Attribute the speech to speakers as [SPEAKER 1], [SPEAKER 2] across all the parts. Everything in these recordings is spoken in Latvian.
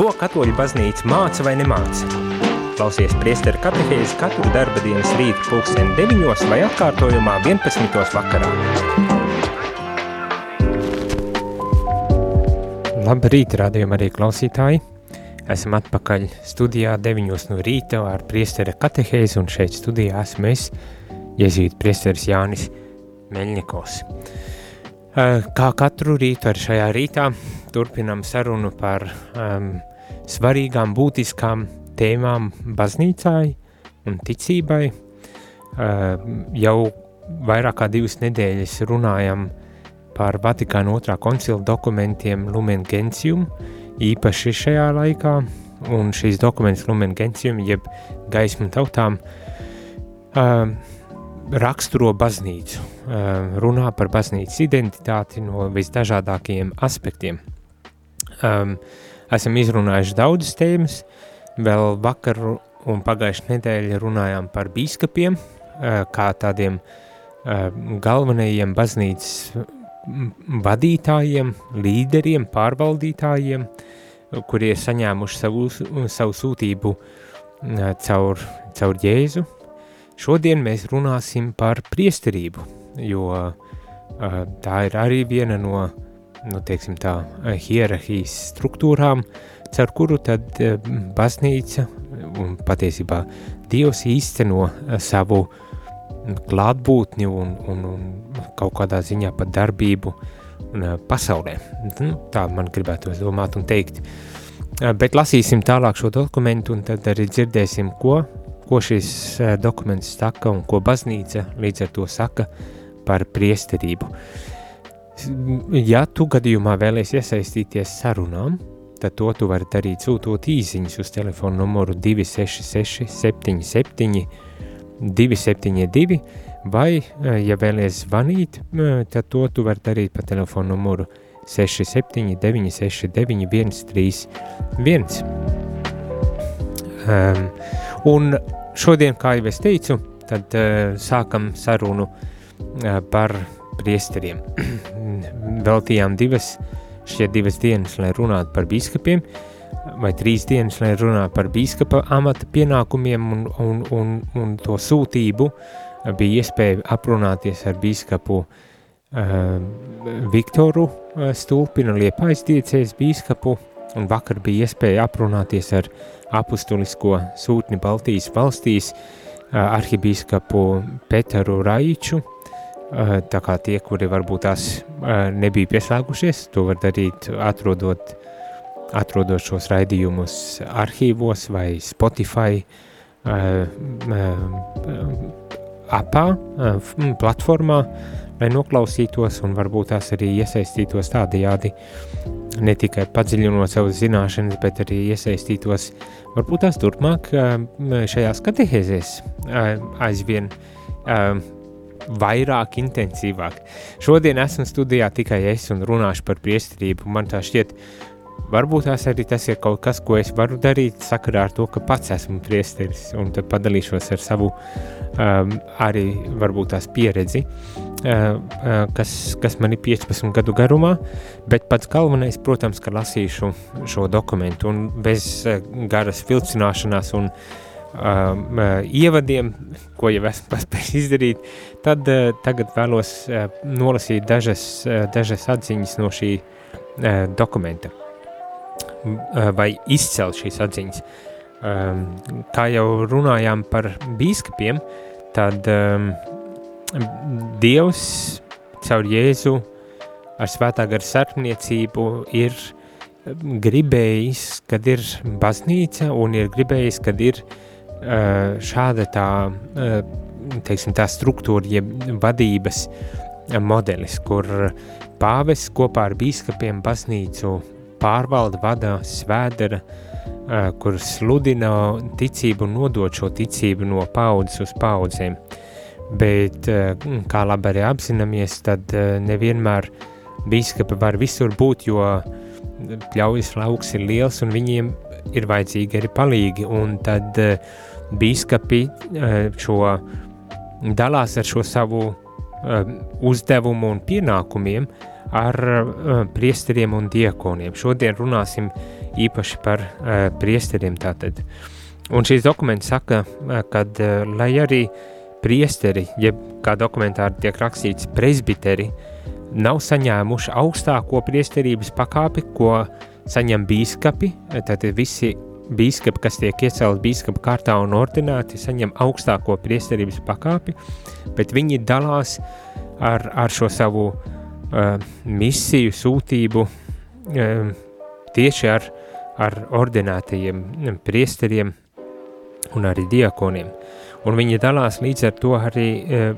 [SPEAKER 1] Ko katoļu baznīca māca vai nemāca? Klausies priesteru katehēzi katru darba dienas rītu pulksteni 9 vai atkārtojumā 11. vakarā. Labrīt, rādījumi arī klausītāji! Esam atpakaļ studijā 9 no rīta ar priestera katehēzi un šeit studijā esmu es, Jēzīt priesteris Jānis Meļņikovs. Kā katru rītu ar šajā rītā turpinam sarunu par um, svarīgām, būtiskām tēmām baznīcai un ticībai. Uh, jau vairāk kā divas nedēļas runājam par Vatikāna otrā koncila dokumentiem Lumen Gentium, īpaši šajā laikā, un šīs dokuments Lumen Gentium, jeb gaismu tautām, uh, raksturo baznīcu, uh, runā par baznīcas identitāti no visdažādākajiem aspektiem – Um, esam izrunājuši daudzas tēmas, vēl vakar un pagājušajā nedēļā runājām par biskupiem, uh, kā tādiem uh, galvenajiem baznīcas vadītājiem, līderiem, pārvaldītājiem, kurie saņēmuši savu, savu sūtību uh, caur, caur Jēzu. Šodien mēs runāsim par priesterību, jo uh, tā ir arī viena no uh, nu, teiksim tā, hierarhijas struktūrām, caur kuru tad eh, baznīca un patiesībā Dievs īsteno eh, savu klātbūtni un, un, un kaut kādā ziņā pat darbību eh, pasaulē. Nu, tā man gribētu domāt un teikt. Bet lasīsim tālāk šo dokumentu un tad arī dzirdēsim, ko, ko šis dokuments saka un ko baznīca līdz ar to saka par priesterību. Uh, ja tu gadījumā vēlies iesaistīties sarunām, tad to tu vari darīt sūtot īsiņas uz telefonu numuru 266 77 272 vai, eh, ja vēlies zvanīt, eh, tad to tu vari darīt pa telefonu numuru 67 969 131. Um, un šodien, kā jau es teicu, tad uh, sākam sarunu uh, par priesteriem. Veltījām divas, šie divas dienas, lai runātu par biskupiem, vai trīs dienas, lai runātu par biskupa amata pienākumiem un, un, un, un to sūtību. Bija iespēja aprunāties ar biskupu uh, Viktoru uh, Stulpinu, Liepais diecēs biskupu, un vakar bija iespēja aprunāties ar apustulisko sūtni Baltijas valstīs, uh, arhibīskapu Peteru Raiču, Eh, tā kā tie, kuri varbūt tās eh, nebija pieslēgušies, to var darīt atrodot, atrodot šos raidījumus arhīvos vai Spotify eh, apā, platformā, lai noklausītos un varbūt tās arī iesaistītos tādajādi. Ne tikai padziļinot savas zināšanas, bet arī iesaistītos varbūt tās turpmāk šajās katehēzēs aizvien vairāk, intensīvāk. Šodien esmu studijā tikai es un runāšu par priesterību. Man tā šķiet, varbūt tās arī tas ir kaut kas, ko es varu darīt sakarā ar to, ka pats esmu priesteris un tad padalīšos ar savu um, arī varbūt tās pieredzi, uh, uh, kas, kas man ir 15 gadu garumā, bet pats galvenais, protams, ka lasīšu šo dokumentu un bez uh, garas vilcināšanās un uh, Um, uh, ievadiem, ko jau esmu paspējis izdarīt, tad uh, tagad vēlos uh, nolasīt dažas, uh, dažas atziņas no šī uh, dokumenta, uh, vai izcelt šīs atziņas. Um, kā jau runājām par bīskapiem, tad um, Dievs caur Jēzu ar svētā gara sarpniecību ir gribējis, kad ir baznīca un ir gribējis, kad ir uh, šāda tā, teiksim, tā struktūra, jeb vadības modelis, kur pāvis kopā ar bīskapiem baznīcu pārvalda, vada, svēdara, eh, kur sludina ticību un nodot šo ticību no paudzes uz paudzēm. Bet, kā labi arī apzināmies, tad nevienmēr bīskapi var visur būt, jo pļaujas lauks ir liels un viņiem ir vajadzīgi arī palīgi, un tad uh, bīskapi eh, šo dalās ar šo savu eh, uzdevumu un pienākumiem ar eh, priesteriem un diekoniem. Šodien runāsim īpaši par priesteriem tātad. Un šīs dokuments saka, ka uh, lai arī priesteri, jeb kā dokumentā tiek rakstīts presbiteri, nav saņēmuši augstāko priesterības pakāpi, ko saņem bīskapi, tad visi bīskapi, kas tiek iecelti bīskapa kārtā un ordināti, saņem augstāko priesterības pakāpi, bet viņi dalās ar, ar šo savu uh, misiju, sūtību uh, tieši ar, ar ordinātajiem priesteriem un arī diakoniem. Un viņi dalās līdz ar to arī uh,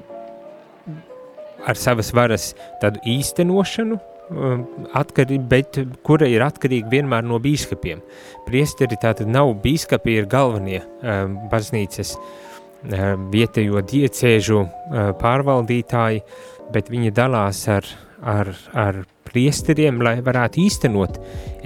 [SPEAKER 1] ar savas varas tādu īstenošanu, atkarība, bet kura ir atkarīga vienmēr no bīskapiem. Priesteri tātad nav bīskapi, ir galvenie um, baznīcas um, vietējo diecēžu uh, pārvaldītāji, bet viņi dalās ar, ar, ar priesteriem, lai varētu īstenot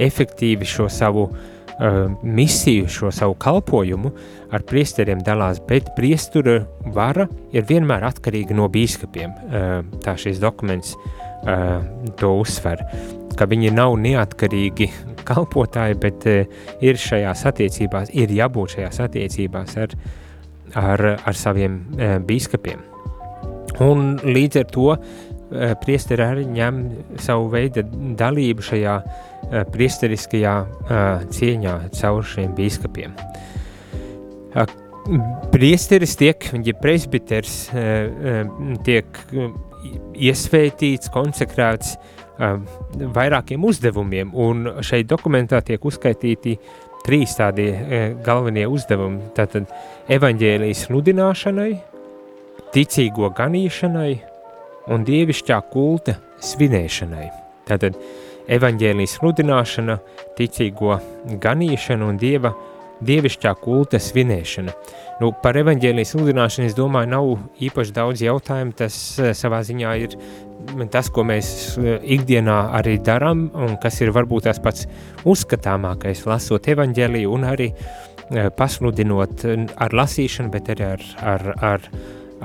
[SPEAKER 1] efektīvi šo savu uh, misiju, šo savu kalpojumu, ar priesteriem dalās, bet priestura vara ir vienmēr atkarīga no bīskapiem. Uh, tā šis dokuments uh, uh, to uzsver, ka viņi nav neatkarīgi kalpotāji, bet uh, ir šajās attiecībās, ir jābūt šajās attiecībās ar, ar, ar saviem uh, bīskapiem. Un līdz ar to priesteri arī ņem savu veidu dalību šajā priesteriskajā cieņā caur šiem bīskapiem. Uh, Priesteris tiek, ja presbiters tiek iesvētīts, konsekrēts um, vairākiem uzdevumiem, un šeit dokumentā tiek uzskaitīti trīs tādi uh, galvenie uzdevumi. Tātad evaņģēlijas sludināšanai, ticīgo ganīšanai un dievišķā kulta svinēšanai. Tātad evaņģēlijas sludināšana, ticīgo ganīšana un dieva, dievišķā kulta svinēšana. Nu, par evaņģēlijas sludināšanu, es domāju, nav īpaši daudz jautājumu. Tas eh, savā ziņā ir tas, ko mēs eh, ikdienā arī darām, un kas ir varbūt tās pats uzskatāmākais, lasot evaņģēliju un arī eh, pasludinot ar lasīšanu, bet arī ar, ar, ar,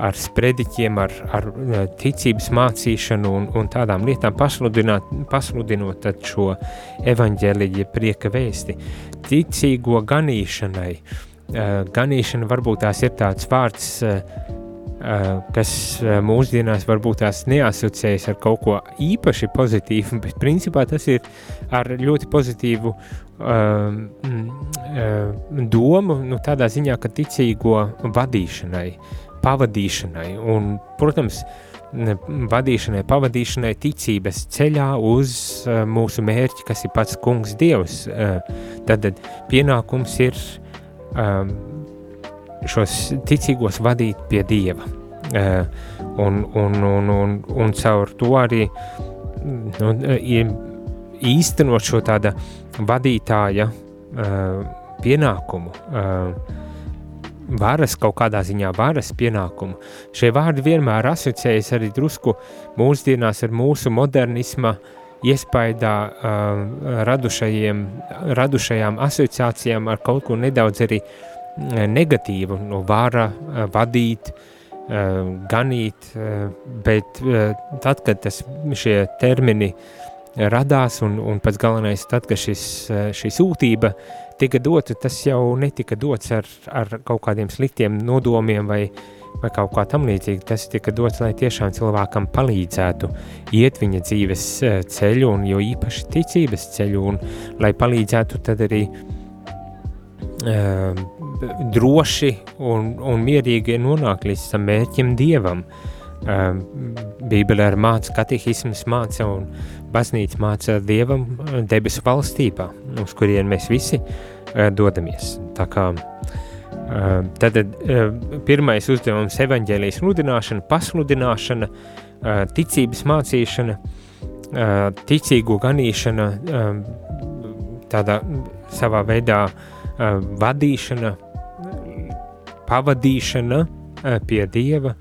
[SPEAKER 1] ar sprediķiem, ar, ar ticības mācīšanu un, un tādām lietām pasludinot šo evaņģēliju prieka vēsti. Ticīgo ganīšanai, uh, Eh, ganīšana varbūt tās ir tāds vārds, eh, eh, kas mūsdienās varbūt tās neasociējas ar kaut ko īpaši pozitīvu, bet principā tas ir ar ļoti pozitīvu um, domu, nu, tādā ziņā, ka ticīgo vadīšanai, pavadīšanai. Un, protams, vadīšanai, pavadīšanai ticības ceļā uz uh, mūsu mērķi, kas ir pats kungs dievs. Uh, tad pienākums ir um, šos ticīgos vadīt pie Dieva. Uh, un, un, un, un, un caur to arī nu, īstenot šo tāda vadītāja uh, pienākumu, uh, varas kaut kādā ziņā varas pienākumu. Šie vārdi vienmēr asociējas arī drusku mūsdienās ar mūsu modernisma uh, iespaidā uh, radušajiem, radušajām asociācijām ar kaut ko nedaudz arī negatīvu, no vara, uh, vadīt, uh, ganīt, uh, bet uh, tad, kad tas, šie termini radās un, un pats galvenais tad, kad šis, uh, šī sūtība tika dota, tas jau netika dots ar, ar kaut kādiem sliktiem nodomiem vai vai kaut kā tam līdzīga. Tas tika dots, lai tiešām cilvēkam palīdzētu iet viņa dzīves e, ceļu, un jo īpaši ticības ceļu, un lai palīdzētu tad arī uh, droši un, un mierīgi nonākt līdz tam mērķim Dievam. Uh, Bībele ar māca, katehisms māca un baznīca māca Dievam debesu valstībā, uz kurien mēs visi uh, dodamies. Tā kā uh, Tad pirmais uzdevums - evaņģēlijas sludināšana, pasludināšana, ticības mācīšana, ticīgu ganīšana, tādā savā veidā vadīšana, pavadīšana pie Dieva,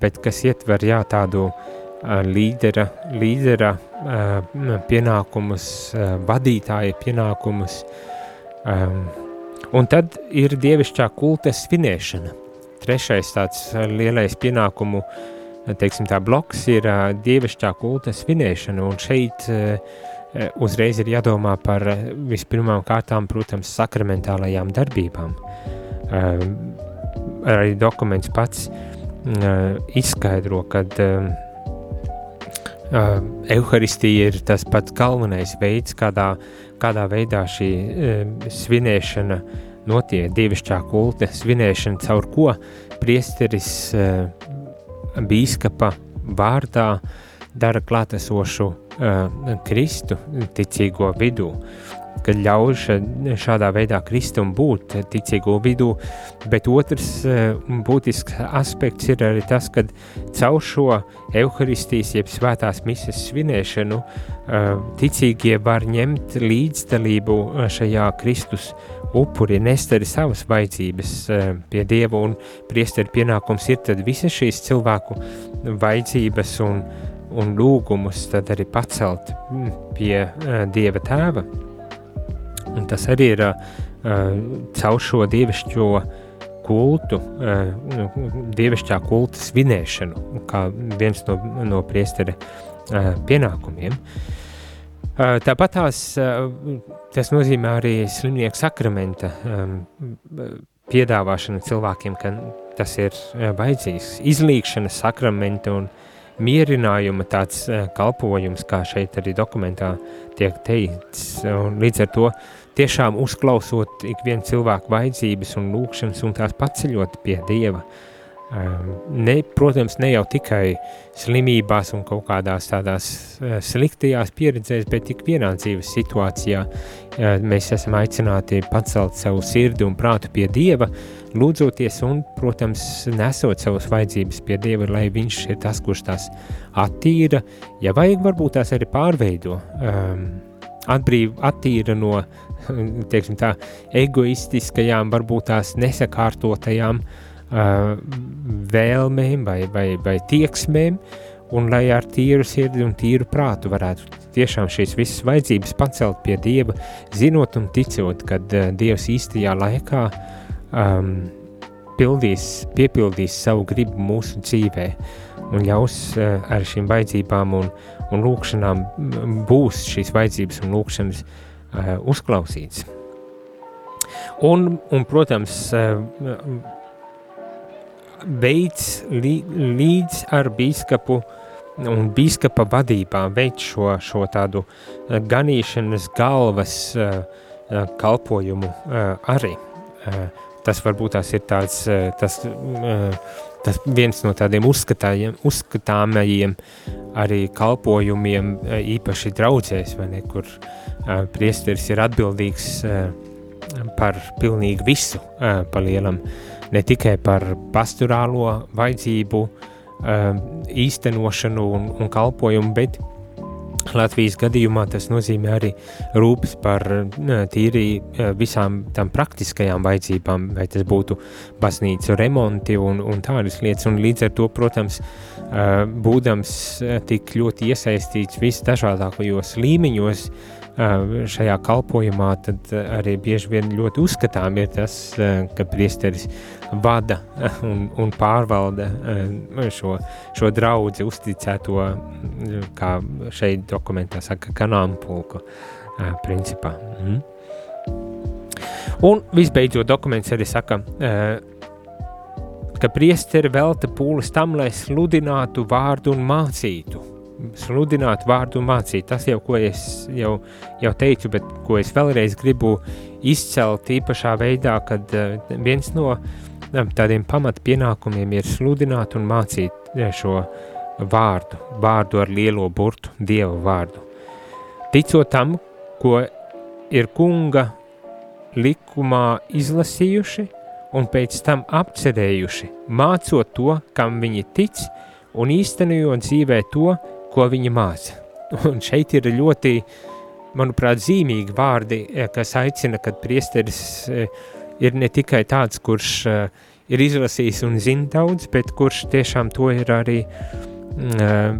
[SPEAKER 1] bet kas ietver jā, tādu līdera, līdera pienākumus, vadītāja pienākumus, um, Un tad ir dievišķā kulta svinēšana. Trešais tāds lielais pienākumu teiksim, tā bloks ir dievišķā kulta svinēšana, un šeit uzreiz ir jādomā par vispirmām kārtām, protams, sakramentālajām darbībām. Arī dokuments pats izskaidro, ka Euharistija ir tas pats galvenais veids, kādā, kādā veidā šī svinēšana notiek, dievišķā kulta svinēšana, caur ko priesteris bīskapa vārdā dara klātesošu uh, Kristu ticīgo vidū, kad ļauj šādā veidā Kristum būt ticīgo vidū, bet otrs uh, būtisks aspekts ir arī tas, ka caur šo evaharistijas jeb svētās mises svinēšanu uh, ticīgie var ņemt līdzdalību šajā Kristus upuri, nest arī savas vajadzības pie Dieva un priesteri pienākums ir tad visas šīs cilvēku vajadzības un un lūgumus tad arī pacelt pie Dieva tēva. Un tas arī ir uh, caur šo dievišķo kultu, uh, dievišķā kulta svinēšanu, kā viens no, no priestera uh, pienākumiem. Uh, tāpat tās, uh, tas nozīmē arī slimnieku sakramenta um, piedāvāšana cilvēkiem, ka tas ir vajadzīgs, izlīkšana sakramenta un uh, mierinājuma tāds eh, kalpojums, kā šeit arī dokumentā tiek teikts. Līdz ar to tiešām uzklausot ikvienu cilvēku vajadzības un lūkšanas un tās paceļot pie Dieva. Ehm, ne, protams, ne jau tikai slimībās un kaut kādās tādās eh, sliktajās pieredzēs, bet ik vienā dzīves situācijā eh, mēs esam aicināti pacelt savu sirdi un prātu pie Dieva, lūdzoties un, protams, nesot savas vajadzības pie Dieva, lai viņš ir tas, kurš tās attīra, ja vajag, varbūt tās arī pārveido, um, atbrīv, attīra no, teiksim tā, egoistiskajām, varbūt tās nesakārtotajām uh, vēlmēm vai, vai, vai tieksmēm, un lai ar tīru sirdi un tīru prātu varētu tiešām šīs visas vajadzības pacelt pie Dieva, zinot un ticot, kad uh, Dievs īstajā laikā uh, um, pildīs, piepildīs savu gribu mūsu dzīvē un ļaus uh, ar šīm vajadzībām un, un lūkšanām būs šīs vajadzības un lūkšanas uh, uzklausīts. Un, un protams, uh, veids li, līdz ar bīskapu un bīskapa vadībā veids šo, šo tādu ganīšanas galvas uh, kalpojumu uh, arī. Uh, tas varbūt tās ir tāds, eh, tas, eh, tas viens no tādiem uzskatāmajiem arī kalpojumiem, eh, īpaši draudzēs, vai ne, kur priesteris ir atbildīgs par pilnīgi visu pa lielam, ne tikai par pastorālo vajadzību īstenošanu un, un kalpojumu, bet Latvijas gadījumā tas nozīmē arī rūpes par tīri visām tām praktiskajām vajadzībām, vai tas būtu baznīcu remonti un, un tādas lietas, un līdz ar to, protams, būdams tik ļoti iesaistīts visdažādākajos līmeņos, šajā kalpojumā, tad arī bieži vien ļoti uzskatām ir tas, ka priesteris vada un, un pārvalda šo, šo draudzi uzticēto, kā šeit dokumentā saka, kanāmpulku principā. Mm. Un visbeidzot dokuments arī saka, ka priesteri velta pūles tam, lai sludinātu vārdu un mācītu sludināt vārdu un mācīt. Tas jau, ko es jau, jau teicu, bet ko es vēlreiz gribu izcelt īpašā veidā, kad uh, viens no uh, tādiem pamat pienākumiem ir sludināt un mācīt uh, šo vārdu, vārdu ar lielo burtu, Dieva vārdu. Ticot tam, ko ir kunga likumā izlasījuši un pēc tam apcerējuši, mācot to, kam viņi tic, un īstenojot dzīvē to, ko viņa māca. Un šeit ir ļoti, manuprāt, zīmīgi vārdi, eh, kas aicina, kad priesteris eh, ir ne tikai tāds, kurš eh, ir izlasījis un zina daudz, bet kurš tiešām to ir arī mm,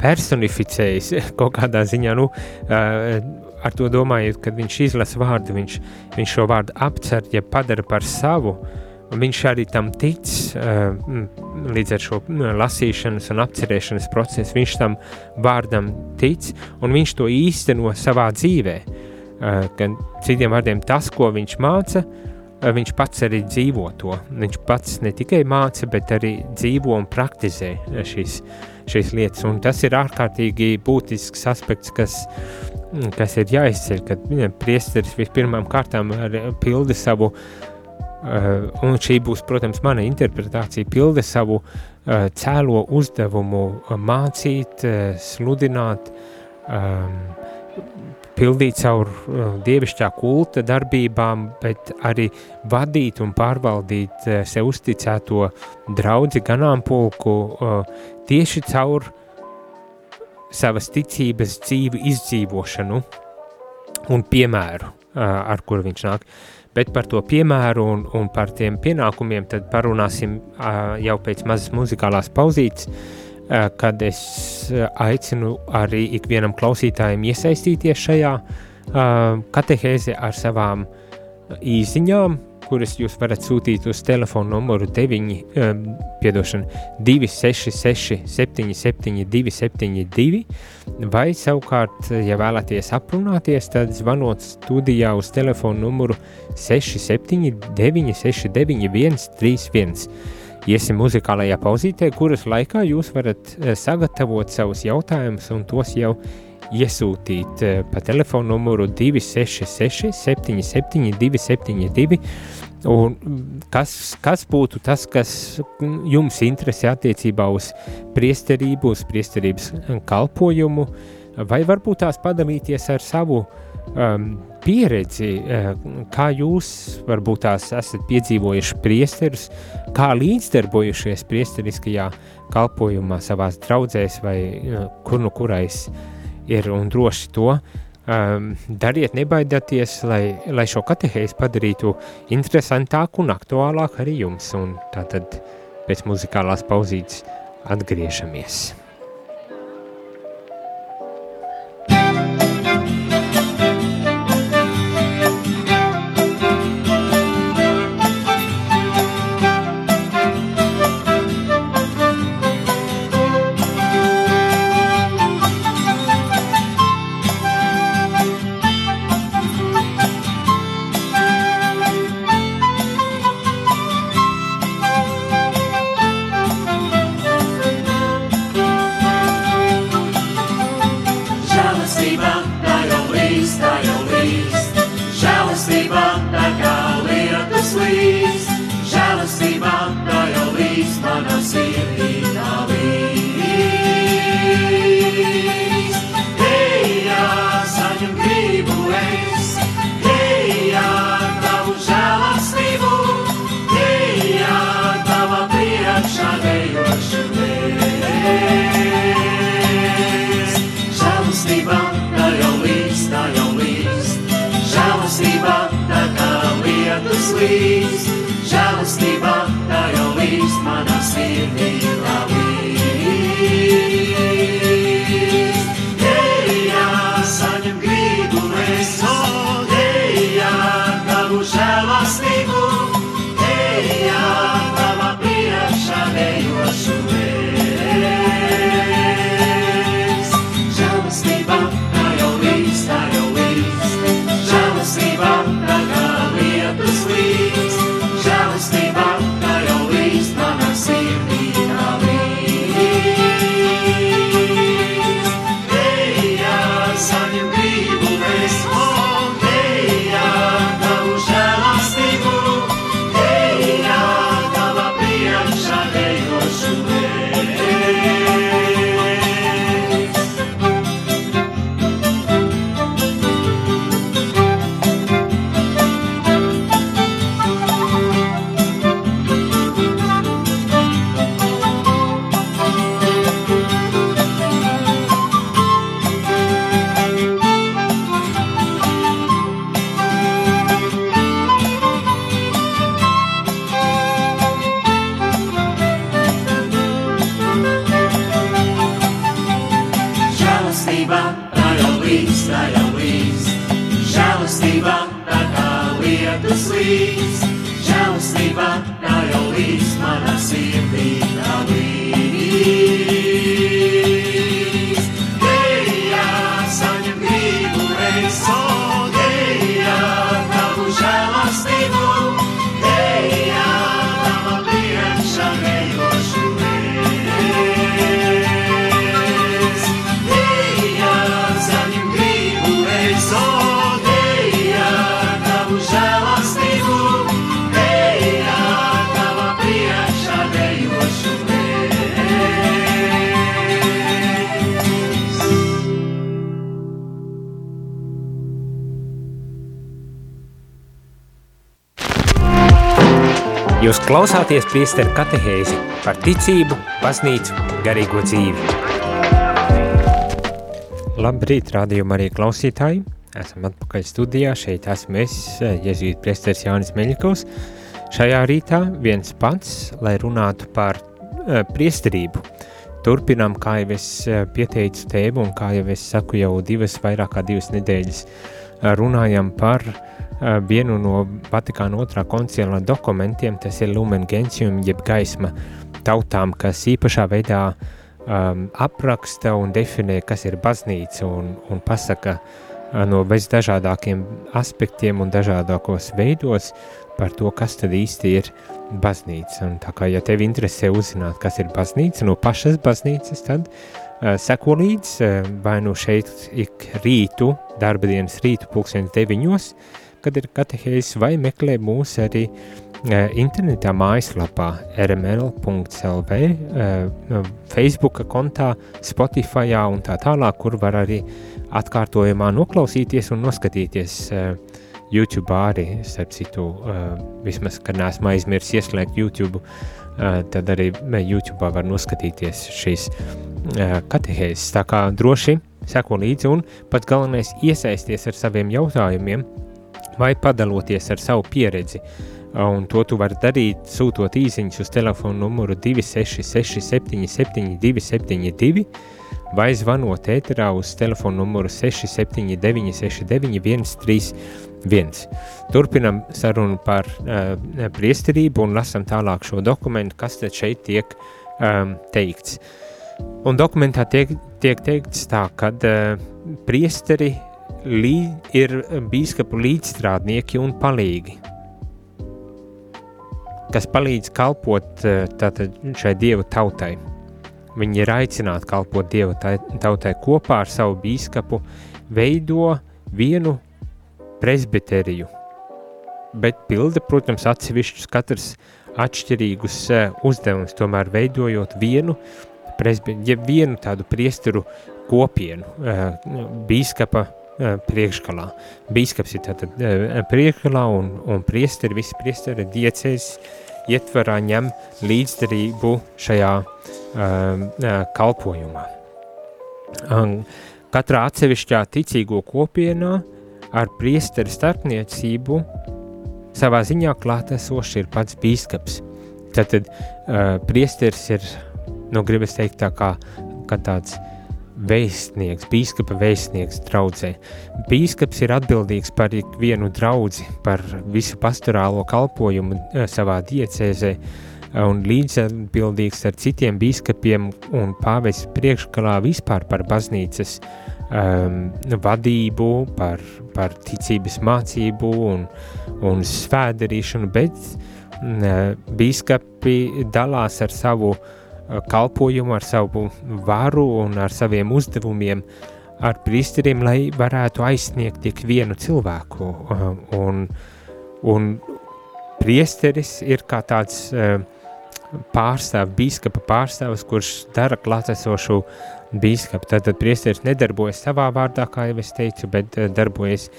[SPEAKER 1] personificējis kaut kādā ziņā, nu, ar to domājot, kad viņš izlasa vārdu, viņš, viņš šo vārdu apcer, ja padara par savu, un viņš arī tam tic, uh, līdz ar šo lasīšanas un apcerēšanas procesu, viņš tam vārdam tic, un viņš to īsteno savā dzīvē. Uh, gan citiem vārdiem tas, ko viņš māca, uh, viņš pats arī dzīvo to. Viņš pats ne tikai māca, bet arī dzīvo un praktizē šīs, šīs lietas, un tas ir ārkārtīgi būtisks aspekts, kas kas ir jāizceļ, kad priesteris vispirmām kārtām pilda savu Uh, un šī būs, protams, mana interpretācija, pilda savu uh, cēlo uzdevumu uh, mācīt, sludināt, um, pildīt caur dievišķā kulta darbībām, bet arī vadīt un pārvaldīt sev uzticēto draudzi ganāmpulku tieši caur savas ticības dzīvi izdzīvošanu un piemēru, ar kuru viņš nāk. Uh, Bet par to piemēru un, un par tiem pienākumiem tad parunāsim jau pēc mazas muzikālās pauzītes, kad es aicinu arī ikvienam klausītājiem iesaistīties šajā katehēzē ar savām īziņām, kuras jūs varat sūtīt uz telefonu numuru 9, um, piedošana, 266 77 272, vai savukārt, ja vēlaties aprunāties, tad zvanot studijā uz telefonu numuru 67 969 131. Iesim muzikālajā pauzītē, kuras laikā jūs varat eh, sagatavot savus jautājumus un tos jau iesūtīt eh, pa telefonu numuru 266 77 272 Un kas, kas būtu tas, kas jums interesē attiecībā uz priesterību, uz priesterības kalpojumu, vai varbūt tās padalīties ar savu um, pieredzi, uh, kā jūs varbūt tās esat piedzīvojuši priesterus, kā līdzdarbojušies priesteriskajā kalpojumā savās draudzēs vai uh, kur nu kurais ir un droši to, um, dariet, nebaidieties, lai, lai šo katehēzi padarītu interesantāku un aktuālāku arī jums. Un tātad pēc muzikālās pauzītes atgriežamies.
[SPEAKER 2] līdz, tā jau līdz. Žēlastība tā kā lietus līdz, žēlastība tā jau līdz manā sirdī tā līdz.
[SPEAKER 1] Jūs klausāties priesteru katehēzi par ticību, baznīcu, garīgo dzīvi. Labrīt, rādījumā arī klausītāji. Esam atpakaļ studijā, šeit esmu es, Jēzīt priesteris Jānis Meļikovs. Šajā rītā viens pats, lai runātu par uh, priesterību. Turpinām, kā jau es uh, pieteicu tēmu un kā jau es saku jau divas, vairāk kā divas nedēļas, uh, runājam par uh, Eh, vienu no Vatikāna otrā koncila dokumentiem, tas ir Lumen Gentium, jeb gaisma tautām, kas īpašā veidā um, apraksta un definē, kas ir baznīca un, un pasaka uh, no visdažādākiem aspektiem un dažādākos veidos par to, kas tad īsti ir baznīca. Un tā kā, ja tev interesē uzzināt, kas ir baznīca, no pašas baznīcas, tad uh, seko līdz uh, vai nu šeit ik rītu, darba dienas rītu pulkstens deviņos, uh, kad ir katehēzes, vai meklē mūs arī uh, internetā mājaslapā rml.lv, uh, Facebook kontā, Spotify un tā tālāk, kur var arī atkārtojumā noklausīties un noskatīties YouTube arī, starp citu, vismaz, kad neesmu aizmirsis ieslēgt YouTube, tad arī YouTube var noskatīties šīs katehēzes. Tā kā droši seko līdzi un pats galvenais iesaisties ar saviem jautājumiem, vai padaloties ar savu pieredzi. Un to tu vari darīt, sūtot īsiņus uz telefona numuru 266, 77, 272, vai zvanot ēterā uz telefona numuru 679, 69, 131. Turpinam sarunu par uh, priesterību un lasam tālāk šo dokumentu, kas tad šeit tiek um, teikts. Un dokumentā tiek, tiek teikts tā, ka uh, priesteri lī, ir bīskapu līdzstrādnieki un palīgi, kas palīdz kalpot eh, tātad, šai dievu tautai. Viņi ir aicināti kalpot dievu tautai kopā ar savu bīskapu, veido vienu presbiteriju, bet pilda, protams, atsevišķus katrs atšķirīgus uh, uzdevumus, tomēr veidojot vienu, presbi, ja vienu tādu priesteru kopienu, uh, bīskapa priekšgalā. Bīskaps ir tātad eh, priekšgalā un, un priesteri, visi priesteri diecēs ietverā ņem līdzdarību šajā kalpojumā. Um, katrā atsevišķā ticīgo kopienā ar priesteri starpniecību savā ziņā klātesošs ir pats bīskaps. Tātad uh, priesteris ir, nu gribas teikt tā kā, kā tāds uh, vēstnieks, bīskapa vēstnieks draudzē. Bīskaps ir atbildīgs par ikvienu draudzi, par visu pastorālo kalpojumu eh, savā diecēzē un līdzatbildīgs ar citiem bīskapiem un pāvests priekšgalā vispār par baznīcas um, vadību, par, par ticības mācību un, un svēdarīšanu, bet uh, bīskapi dalās ar savu uh, kalpojumu, ar savu varu un ar saviem uzdevumiem ar priesteriem, lai varētu aizsniegt tik vienu cilvēku. Un, un priesteris ir kā tāds pārstāv, bīskapa pārstāvis, kurš dara klātesošu bīskapu. Tātad priesteris nedarbojas savā vārdā, kā jau es teicu, bet darbojas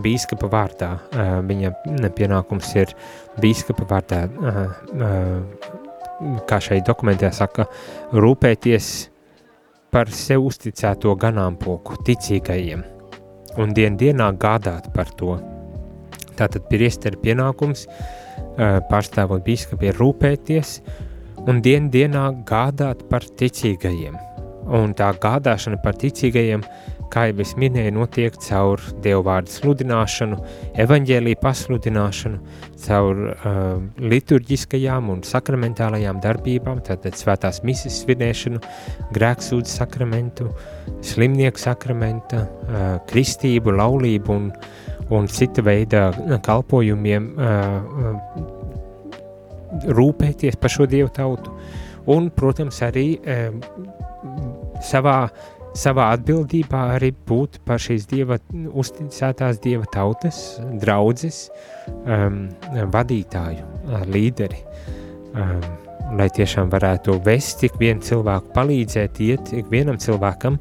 [SPEAKER 1] bīskapa vārdā. Viņa pienākums ir bīskapa vārdā kā šeit dokumentā saka, rūpēties par sev uzticēto ganāmpoku ticīgajiem un dien dienā gādāt par to. Tātad priesteri pienākums pārstāvot bīskapi ir rūpēties un dien dienā gādāt par ticīgajiem. Un tā gādāšana par ticīgajiem kā jau es minēju, notiek caur Dievu vārdu sludināšanu, evaņģēlīju pasludināšanu, caur uh, liturģiskajām un sakramentālajām darbībām, tātad svētās misijas svinēšanu, grēksūdzu sakramentu, slimnieku sakramenta, uh, kristību, laulību un, un cita veida kalpojumiem uh, rūpēties par šo Dievu tautu. Un, protams, arī uh, savā savā atbildībā arī būt par šīs dieva, uzticētās dieva tautas, draudzes, um, vadītāju, līderi. Um, lai tiešām varētu vest ik vienu cilvēku, palīdzēt iet ik vienam cilvēkam,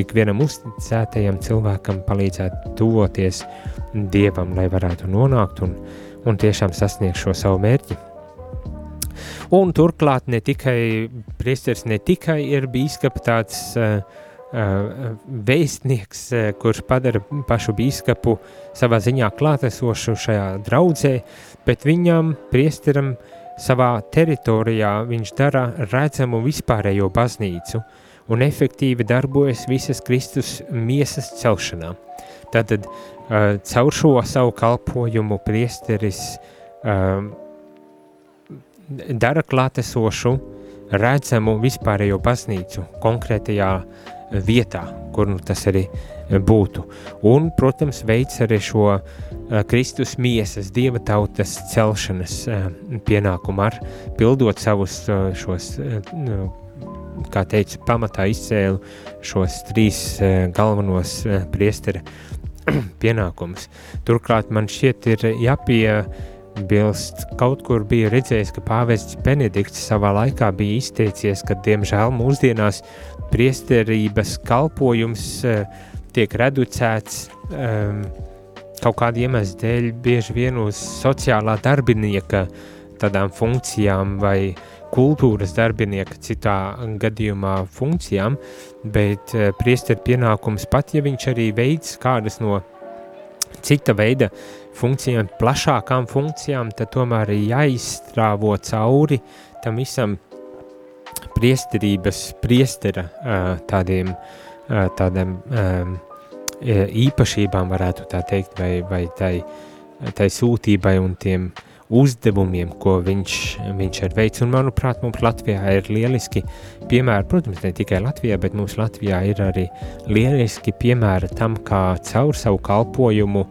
[SPEAKER 1] ik vienam uzticētajam cilvēkam palīdzēt tuvoties dievam, lai varētu nonākt un, un tiešām sasniegt šo savu mērķi. Un turklāt ne tikai priesteris, ne tikai ir bīskapa tāds uh, vēstnieks, kurš padara pašu bīskapu savā ziņā klātesošu šajā draudzē, bet viņam, priesteram, savā teritorijā viņš dara redzamu vispārējo baznīcu un efektīvi darbojas visas Kristus miesas celšanā. Tātad caur šo savu kalpojumu priesteris dara klātesošu, redzamu vispārējo baznīcu konkrētajā uh, vietā, kur nu tas arī būtu. Un, protams, veids arī šo uh, Kristus miesas, dieva tautas celšanas uh, pienākumu ar, pildot savus uh, šos, uh, kā teicu, pamatā izcēlu šos trīs uh, galvenos uh, priestera pienākumus. Turklāt man šķiet ir jāpie bilst, kaut kur bija redzējis, ka pāvests Benedikts savā laikā bija izteicies, ka diemžēl mūsdienās priesterības kalpojums uh, tiek reducēts um, kaut kāda iemesla dēļ bieži vien uz sociālā darbinieka tādām funkcijām vai kultūras darbinieka citā gadījumā funkcijām, bet uh, priesteru pienākums pat, ja viņš arī veids kādas no cita veida funkcijām, plašākām funkcijām, tad tomēr ir jāizstrāvo cauri tam visam priesterības, priestera tādiem, tādiem īpašībām, varētu tā teikt, vai, vai tai, tai sūtībai un tiem uzdevumiem, ko viņš, viņš ir veids. Un, manuprāt, mums Latvijā ir lieliski piemēri, protams, ne tikai Latvijā, bet mums Latvijā ir arī lieliski piemēri tam, kā caur savu kalpojumu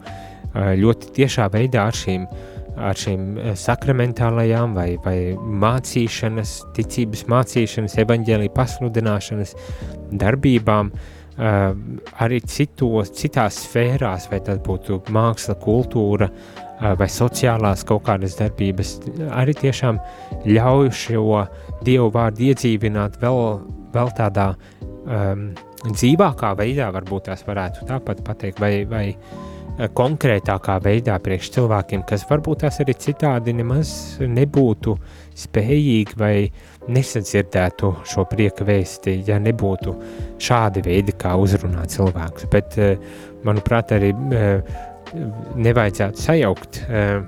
[SPEAKER 1] ļoti tiešā veidā ar šīm uh, ar šīm eh, sakramentālajām vai, vai mācīšanas, ticības mācīšanas, evaņģēlī pasludināšanas darbībām, uh, arī citos, citās sfērās, vai tas būtu māksla, kultūra uh, vai sociālās kaut kādas darbības, arī tiešām ļauj šo Dievu vārdu iedzīvināt vēl, vēl tādā um, dzīvākā veidā, varbūt tās varētu tāpat pateikt, vai, vai uh, konkrētākā veidā priekš cilvēkiem, kas varbūt tās arī citādi nemaz nebūtu spējīgi vai nesadzirdētu šo prieka vēsti, ja nebūtu šādi veidi, kā uzrunāt cilvēkus. Bet, eh, manuprāt, arī eh, nevajadzētu sajaukt, eh,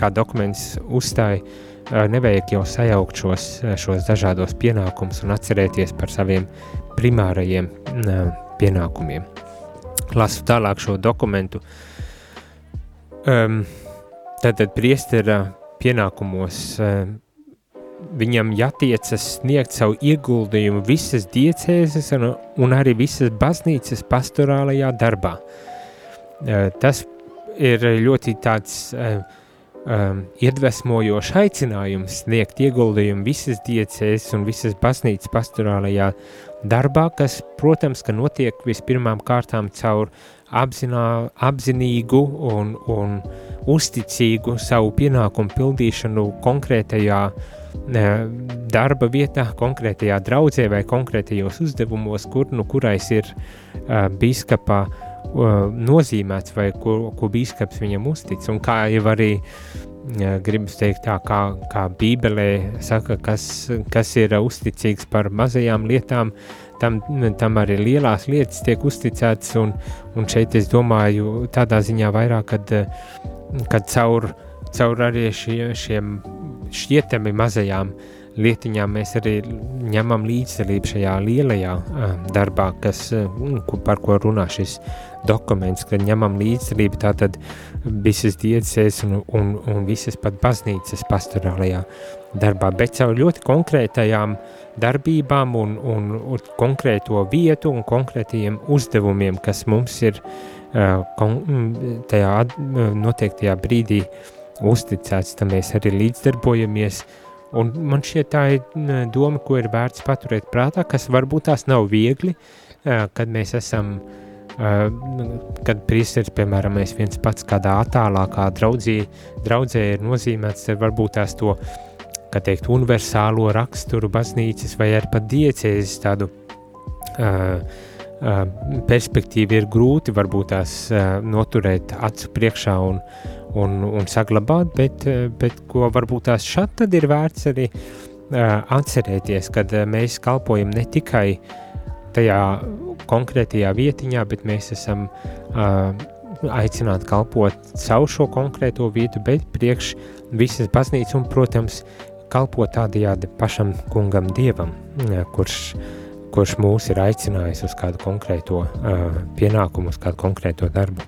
[SPEAKER 1] kā dokuments uzstāja, nevajag jau sajaukt šos, šos dažādos pienākumus un atcerēties par saviem primārajiem pienākumiem. Lasu tālāk šo dokumentu. Um, tātad priestera pienākumos um, viņam jātiecas sniegt savu ieguldījumu visas diecēzes un, un arī visas baznīcas pastorālajā darbā. Tas ir ļoti tāds um, iedvesmojošs aicinājums sniegt ieguldījumu visas diecēzes un visas baznīcas pastorālajā darbā, kas, protams, ka notiek vispirmām kārtām caur apzinā, apzinīgu un, un uzticīgu savu pienākumu pildīšanu konkrētajā darba vietā, konkrētajā draudzē vai konkrētajos uzdevumos, kur nu kurais ir uh, biskapa uh, nozīmēts vai ko, ko biskaps viņam uztic. Un kā jau arī uh, gribas teikt tā, kā, kā bībelē saka, kas, kas ir uzticīgs par mazajām lietām, tam, tam arī lielās lietas tiek uzticētas, un, un šeit es domāju tādā ziņā vairāk, kad, kad caur, caur arī šie, šiem šķietami mazajām lietiņām mēs arī ņemam līdzdalību šajā lielajā uh, darbā, kas, uh, par ko runā šis dokuments, kad ņemam līdzdalību tātad visas diecēs un, un, un visas pat baznīcas pastorālajā darbā, bet caur ļoti konkrētajām darbībām un, un, un konkrēto vietu un konkrētajiem uzdevumiem, kas mums ir uh, tajā noteiktajā brīdī uzticēts, tam mēs arī līdzdarbojamies, un man šķiet tā ir doma, ko ir vērts paturēt prātā, kas varbūt tās nav viegli, kad mēs esam kad priesteris, piemēram, mēs viens pats kādā attālākā draudzī, draudzē ir nozīmēts, varbūt tās to, kā teikt, universālo raksturu baznīcas vai arī pat diecēzes tādu perspektīvu ir grūti varbūt tās noturēt acu priekšā un, un, un saglabāt, bet, bet ko varbūt tās šat tad ir vērts arī atcerēties, kad mēs kalpojam ne tikai tajā konkrētajā vietiņā, bet mēs esam uh, aicināti kalpot savu šo konkrēto vietu, bet priekš visas baznīcas un, protams, kalpot tādajādi pašam kungam dievam, kurš, kurš mūs ir aicinājis uz kādu konkrēto uh, pienākumu, uz kādu konkrēto darbu.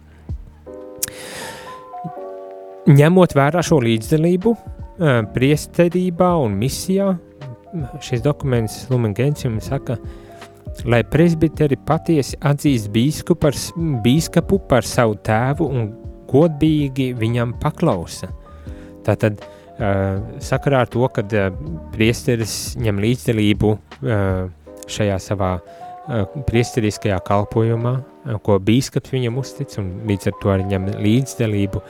[SPEAKER 1] Ņemot vērā šo līdzdalību, uh, priesterībā un misijā, šis dokuments Lumen Gentium saka, lai presbiteri patiesi atzīst bīsku par, bīskapu par savu tēvu un godīgi viņam paklausa. Tātad uh, sakarā ar to, ka uh, priesteris ņem līdzdalību šajā savā uh, priesteriskajā kalpojumā, uh, ko bīskaps viņam uztic, un līdz ar to arī ņem līdzdalību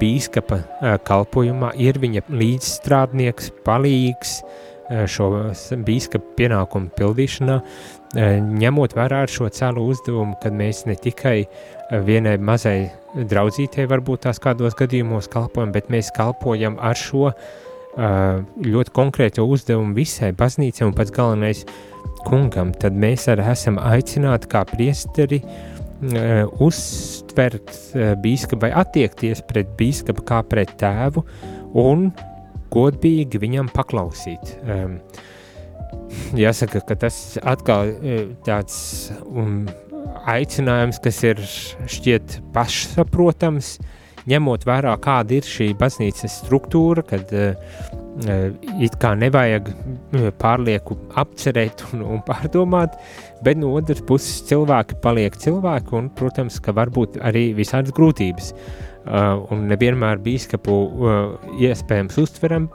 [SPEAKER 1] bīskapa uh, kalpojumā, ir viņa līdzstrādnieks, palīgs, šo bīskapa pienākumu pildīšanā, ņemot vērā šo cēlu uzdevumu, kad mēs ne tikai vienai mazai draudzītei varbūt tās kādos gadījumos kalpojam, bet mēs kalpojam ar šo ļoti konkrēto uzdevumu visai baznīcai un pats galvenais kungam, tad mēs arī esam aicināti kā priesteri uztvert bīskapu vai attiekties pret bīskapu kā pret tēvu un godīgi viņam paklausīt. Um, jāsaka, ka tas atkal e, tāds um, aicinājums, kas ir šķiet pašsaprotams, ņemot vērā, kāda ir šī baznīcas struktūra, kad uh, it kā nevajag pārlieku apcerēt un, un pārdomāt, bet no otras puses cilvēki paliek cilvēki un, protams, ka varbūt arī visādas grūtības. Uh, un nevienmēr bīskapu uh, iespējams uztveram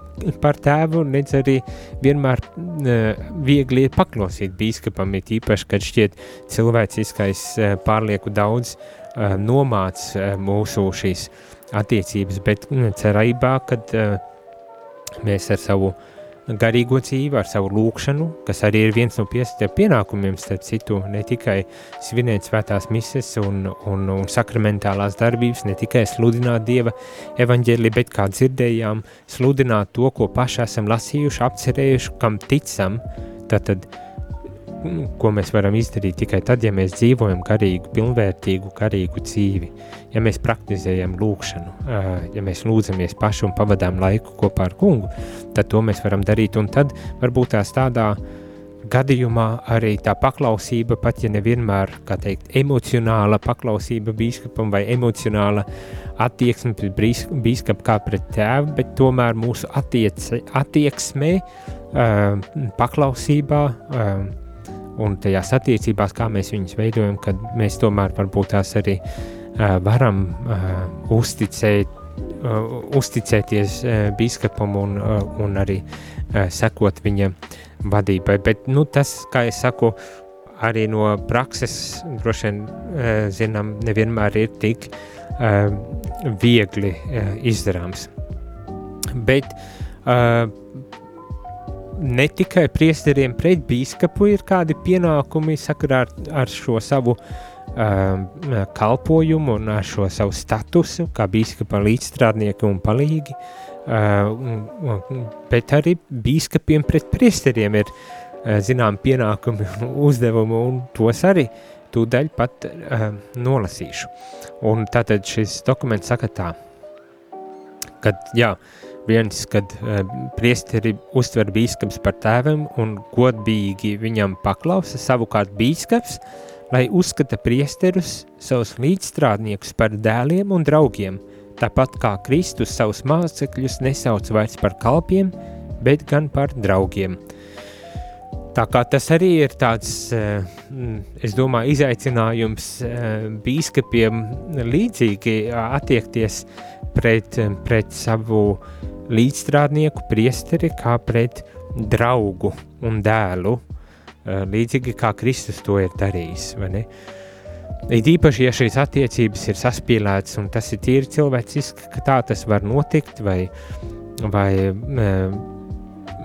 [SPEAKER 1] par tēvu, nedz arī vienmēr uh, viegli ir paklausīt bīskapam, ir īpaši, kad šķiet cilvēciskais uh, pārlieku daudz uh, nomāc uh, mūsu šīs attiecības, bet uh, cerībā, kad uh, mēs ar savu garīgo dzīvi, ar savu lūkšanu, kas arī ir viens no pienākumiem, starp citu, ne tikai svinēt svētās mises un, un, un sakramentālās darbības, ne tikai sludināt Dieva evaņģēli, bet kā dzirdējām, sludināt to, ko paši esam lasījuši, apcerējuši, kam ticam, tad, tad ko mēs varam izdarīt tikai tad, ja mēs dzīvojam garīgu, pilnvērtīgu, garīgu dzīvi, ja mēs praktizējam lūkšanu, ja mēs lūdzamies paši un pavadām laiku kopā ar kungu, tad to mēs varam darīt, un tad varbūt tās tādā gadījumā arī tā paklausība, pat ja nevienmēr, kā teikt, emocionāla paklausība bīskapam vai emocionāla attieksme pret bīskapu kā pret tēvu, bet tomēr mūsu attiec, attieksmē, paklausībā, un tajās attiecībās, kā mēs viņus veidojam, kad mēs tomēr varbūt tās arī uh, varam uh, uzticēt, uh, uzticēties uh, biskupam un, uh, un arī uh, sekot viņa vadībai. Bet nu, tas, kā es saku, arī no prakses droši vien uh, zinām, nevienmēr ir tik uh, viegli uh, izdarāms. Bet uh, ne tikai priesteriem pret bīskapu ir kādi pienākumi sakarā ar, ar šo savu uh, kalpojumu un ar šo savu statusu, kā bīskapa līdzstrādnieki un palīgi, uh, bet arī bīskapiem pret priesteriem ir uh, zinām pienākumi un uzdevumi, un tos arī tūdaļ pat uh, nolasīšu. Un tātad šis dokuments saka tā, kad, jā, Viens, kad uh, priesteri uztver bīskaps par tēvam un godbīgi viņam paklausa, savukārt bīskaps, lai uzskata priesterus savus līdzstrādniekus par dēliem un draugiem, tāpat kā Kristus savus mācekļus nesauc vairs par kalpiem, bet gan par draugiem. Tā kā tas arī ir tāds, es domāju, izaicinājums bīskapiem līdzīgi attiekties pret, pret savu līdzstrādnieku priesteri kā pret draugu un dēlu, līdzīgi kā Kristus to ir darījis? It īpaši, ja šīs attiecības ir saspīlētas un tas ir tīri cilvēciski, ka tā tas var notikt, vai, vai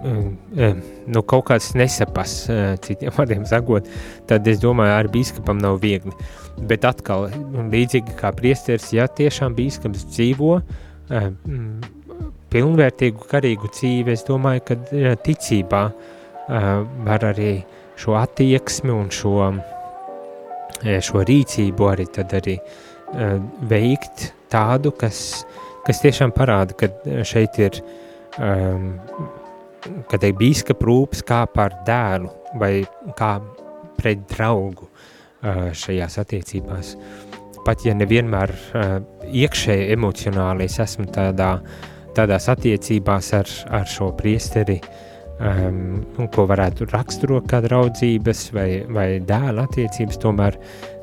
[SPEAKER 1] nu, kaut kāds nesapas, citiem vārdiem sakot, tad es domāju, ar bīskapam nav viegli. Bet atkal, līdzīgi kā priesteris, ja tiešām bīskaps dzīvo pilnvērtīgu garīgu dzīvi, es domāju, ka ticībā var arī šo attieksmi un šo, šo rīcību arī tad arī veikt tādu, kas, kas tiešām parāda, ka šeit ir um, kad ir bīskapa rūpes kā par dēlu vai kā pret draugu šajās attiecībās. Pat ja nevienmēr iekšēji emocionāli es esmu tādā, tādās attiecībās ar, ar šo priesteri, um, ko varētu raksturot kā draudzības vai, vai dēla attiecības, tomēr,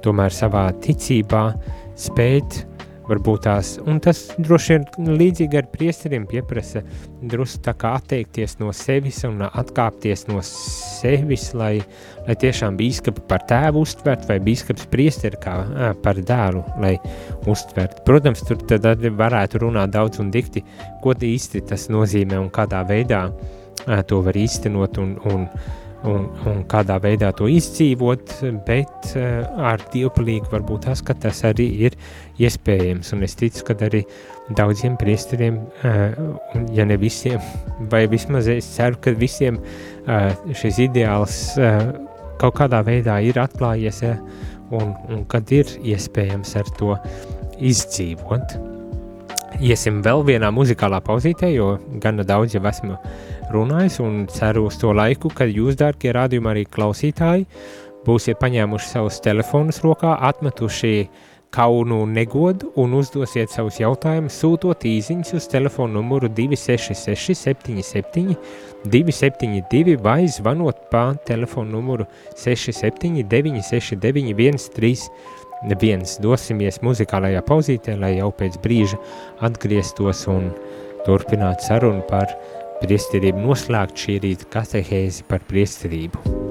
[SPEAKER 1] tomēr savā ticībā spēt varbūt tās, un tas droši vien līdzīgi ar priesteriem pieprasa drusku tā kā atteikties no sevis un atkāpties no sevis, lai, lai tiešām bīskapu par tēvu uztvert vai bīskaps priesteri kā ā, par dēlu, lai uztvert. Protams, tur tad varētu runāt daudz un dikti, ko īsti tas nozīmē un kādā veidā ā, to var īstenot un, un un, un kādā veidā to izdzīvot, bet uh, ar dievpalīgu varbūt tas, ka tas arī ir iespējams, un es ticu, ka arī daudziem priesteriem, uh, ja ne visiem, vai vismaz es ceru, ka visiem uh, šis ideāls uh, kaut kādā veidā ir atklājies, un, un kad ir iespējams ar to izdzīvot. Iesim vēl vienā muzikālā pauzītē, jo gana daudz jau esmu runājis un ceru uz to laiku, kad jūs, dārgie rādījumi arī klausītāji, būsiet paņēmuši savus telefonus rokā, atmetuši kaunu un negodu un uzdosiet savus jautājumus, sūtot īsiņas uz telefonu numuru 266 77 272 vai zvanot pa telefonu numuru 679 69 131. Dosimies muzikālajā pauzītē, lai jau pēc brīža atgrieztos un turpinātu sarunu par priesterību noslēgt šī rīta katehēzi par priesterību.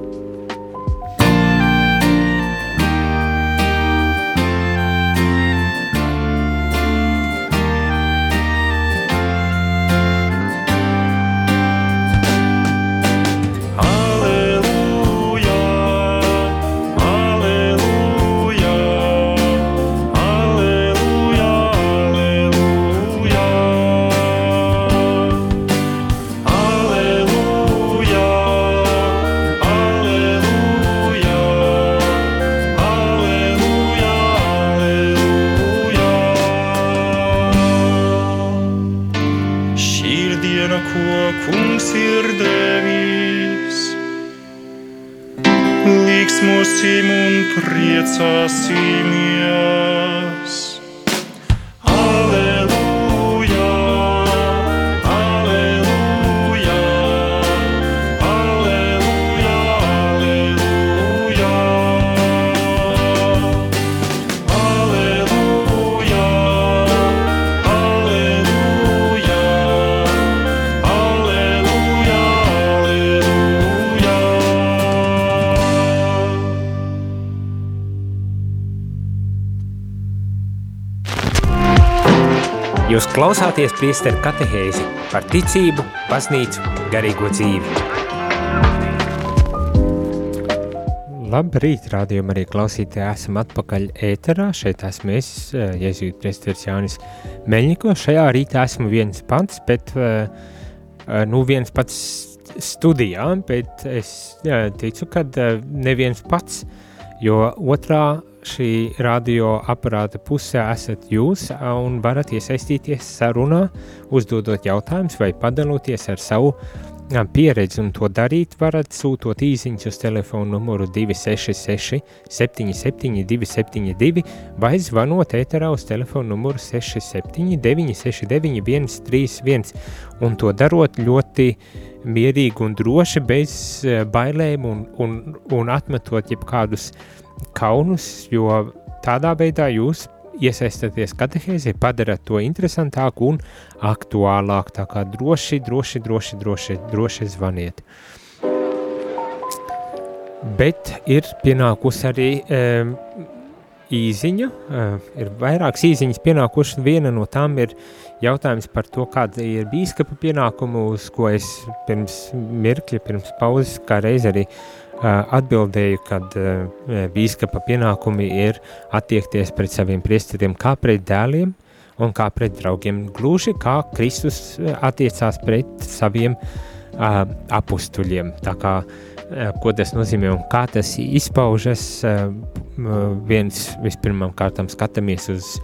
[SPEAKER 1] Klausāties priesteru katehēzi par ticību, baznīcu, garīgo dzīvi. Labrīt, rādījumi arī klausītāji, esam atpakaļ ēterā, šeit esmu es, eh, Jēzūt priesteris Jānis Meļņiko, šajā rītā esmu viens pats, bet, eh, eh, nu, viens pats studijā, bet es ticu, ka neviens pats, jo otrā šī radio aparāta pusē esat jūs un varat iesaistīties sarunā, uzdodot jautājumus vai padaloties ar savu pieredzi un to darīt, varat sūtot īsiņus uz telefonu numuru 266 77 272 vai zvanot ēterā uz telefonu numuru 67 969 131 un to darot ļoti mierīgi un droši bez bailēm un, un, un atmetot jebkādus kaunus, jo tādā veidā jūs iesaistāties katehēzē, padarat to interesantāku un aktuālāku. Tā kā droši, droši, droši, droši, droši zvaniet. Bet ir pienākusi arī um, īziņa, uh, ir vairākas īziņas pienākušas, viena no tām ir jautājums par to, kāda ir bīskapa pienākumu, uz ko es pirms mirkļa, pirms pauzes, kā reiz arī uh, atbildēju, ka bīskapa pienākumi ir attiekties pret saviem priesteriem kā pret dēliem un kā pret draugiem, gluži kā Kristus attiecās pret saviem uh, ko tas nozīmē un kā tas izpaužas, viens vispirmām kārtām skatāmies uz,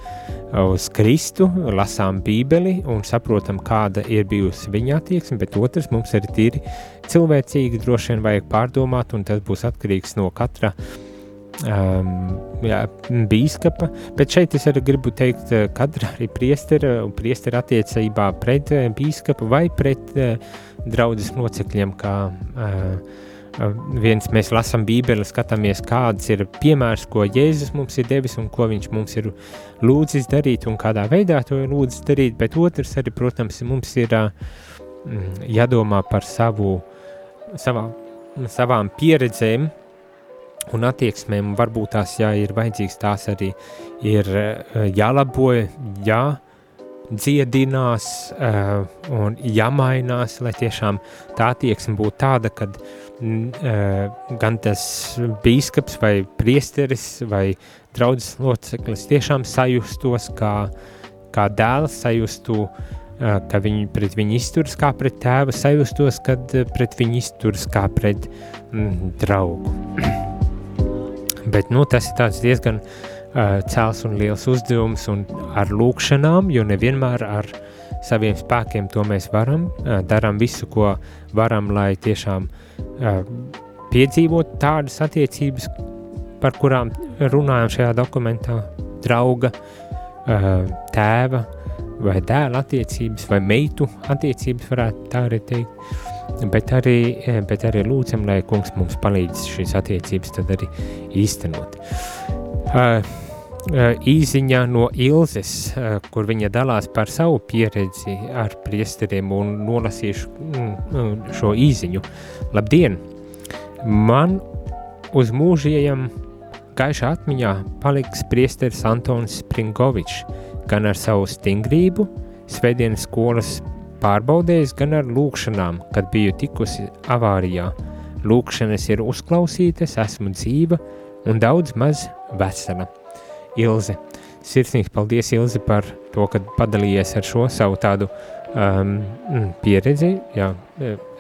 [SPEAKER 1] uz Kristu, lasām bībeli un saprotam, kāda ir bijusi viņa attieksme, bet otrs mums ir tīri cilvēcīgi droši vien vajag pārdomāt, un tas būs atkarīgs no katra um, jā, bīskapa. Bet šeit es arī gribu teikt, eh, katra arī priestera un priestera attiecībā pret eh, bīskapu vai pret uh, draudzes locekļiem, kā uh, viens mēs lasām Bībeli, skatāmies, kāds ir piemērs, ko Jēzus mums ir devis un ko viņš mums ir lūdzis darīt un kādā veidā to ir lūdzis darīt, bet otrs arī, protams, mums ir uh, jādomā par savu savā, savām pieredzēm un attieksmēm, varbūt tās, ja ir vajadzīgs, tās arī ir eh, jālabo, jā, dziedinās uh, un jāmainās, lai tiešām tā attieksme būtu tāda, kad uh, gan tas bīskaps vai priesteris vai draudzes loceklis tiešām sajustos kā, kā dēls, sajustu uh, ka viņi pret viņu izturas kā pret tēvu, sajustos, kad pret viņu izturas kā pret mm, draugu. Bet nu, tas ir diezgan uh, cēls un liels uzdevums un ar lūkšanām, jo nevienmēr ar saviem spēkiem to mēs varam. Uh, darām visu, ko varam, lai tiešām uh, piedzīvot tādas attiecības, par kurām runājam šajā dokumentā, drauga, tēva, vai dēla attiecības, vai meitu attiecības, varētu tā arī teikt. Bet arī, eh, bet arī lūdzam, lai kungs mums palīdz šīs attiecības arī īstenot. Uh, uh, īziņā no Ilzes, uh, kur viņa dalās par savu pieredzi ar priesteriem un nolasīšu mm, šo īziņu. Labdien! Man uz mūžiem gaišā atmiņā paliks priesteris Antons Springovičs, gan ar savu stingrību, svētdienas skolas pārbaudējis, gan ar lūkšanām, kad biju tikusi avārijā. Lūkšanas ir uzklausītas, esmu dzīva un daudz maz vesela. Ilze, sirsnīgs paldies Ilze par to, ka padalījies ar šo savu tādu um, mm, pieredzi. Jā,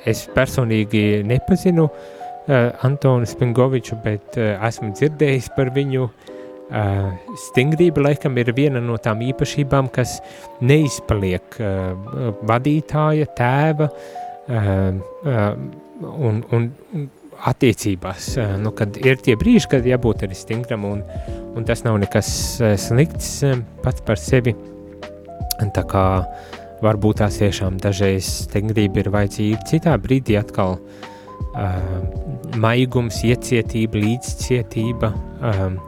[SPEAKER 1] es personīgi nepazinu uh, Antonu Spingoviču, bet uh, esmu dzirdējis par viņu uh, Uh, stingrība laikam ir viena no tām īpašībām, kas neizpaliek uh, vadītāja, tēva uh, un, un attiecībās. Nu, kad ir tie brīži, kad jābūt arī stingram, un, un tas nav nekas slikts pats par sevi. Tā kā varbūt tās tiešām dažreiz stingrība ir vajadzīga, citā brīdī atkal uh, maigums, iecietība, līdzcietība, um,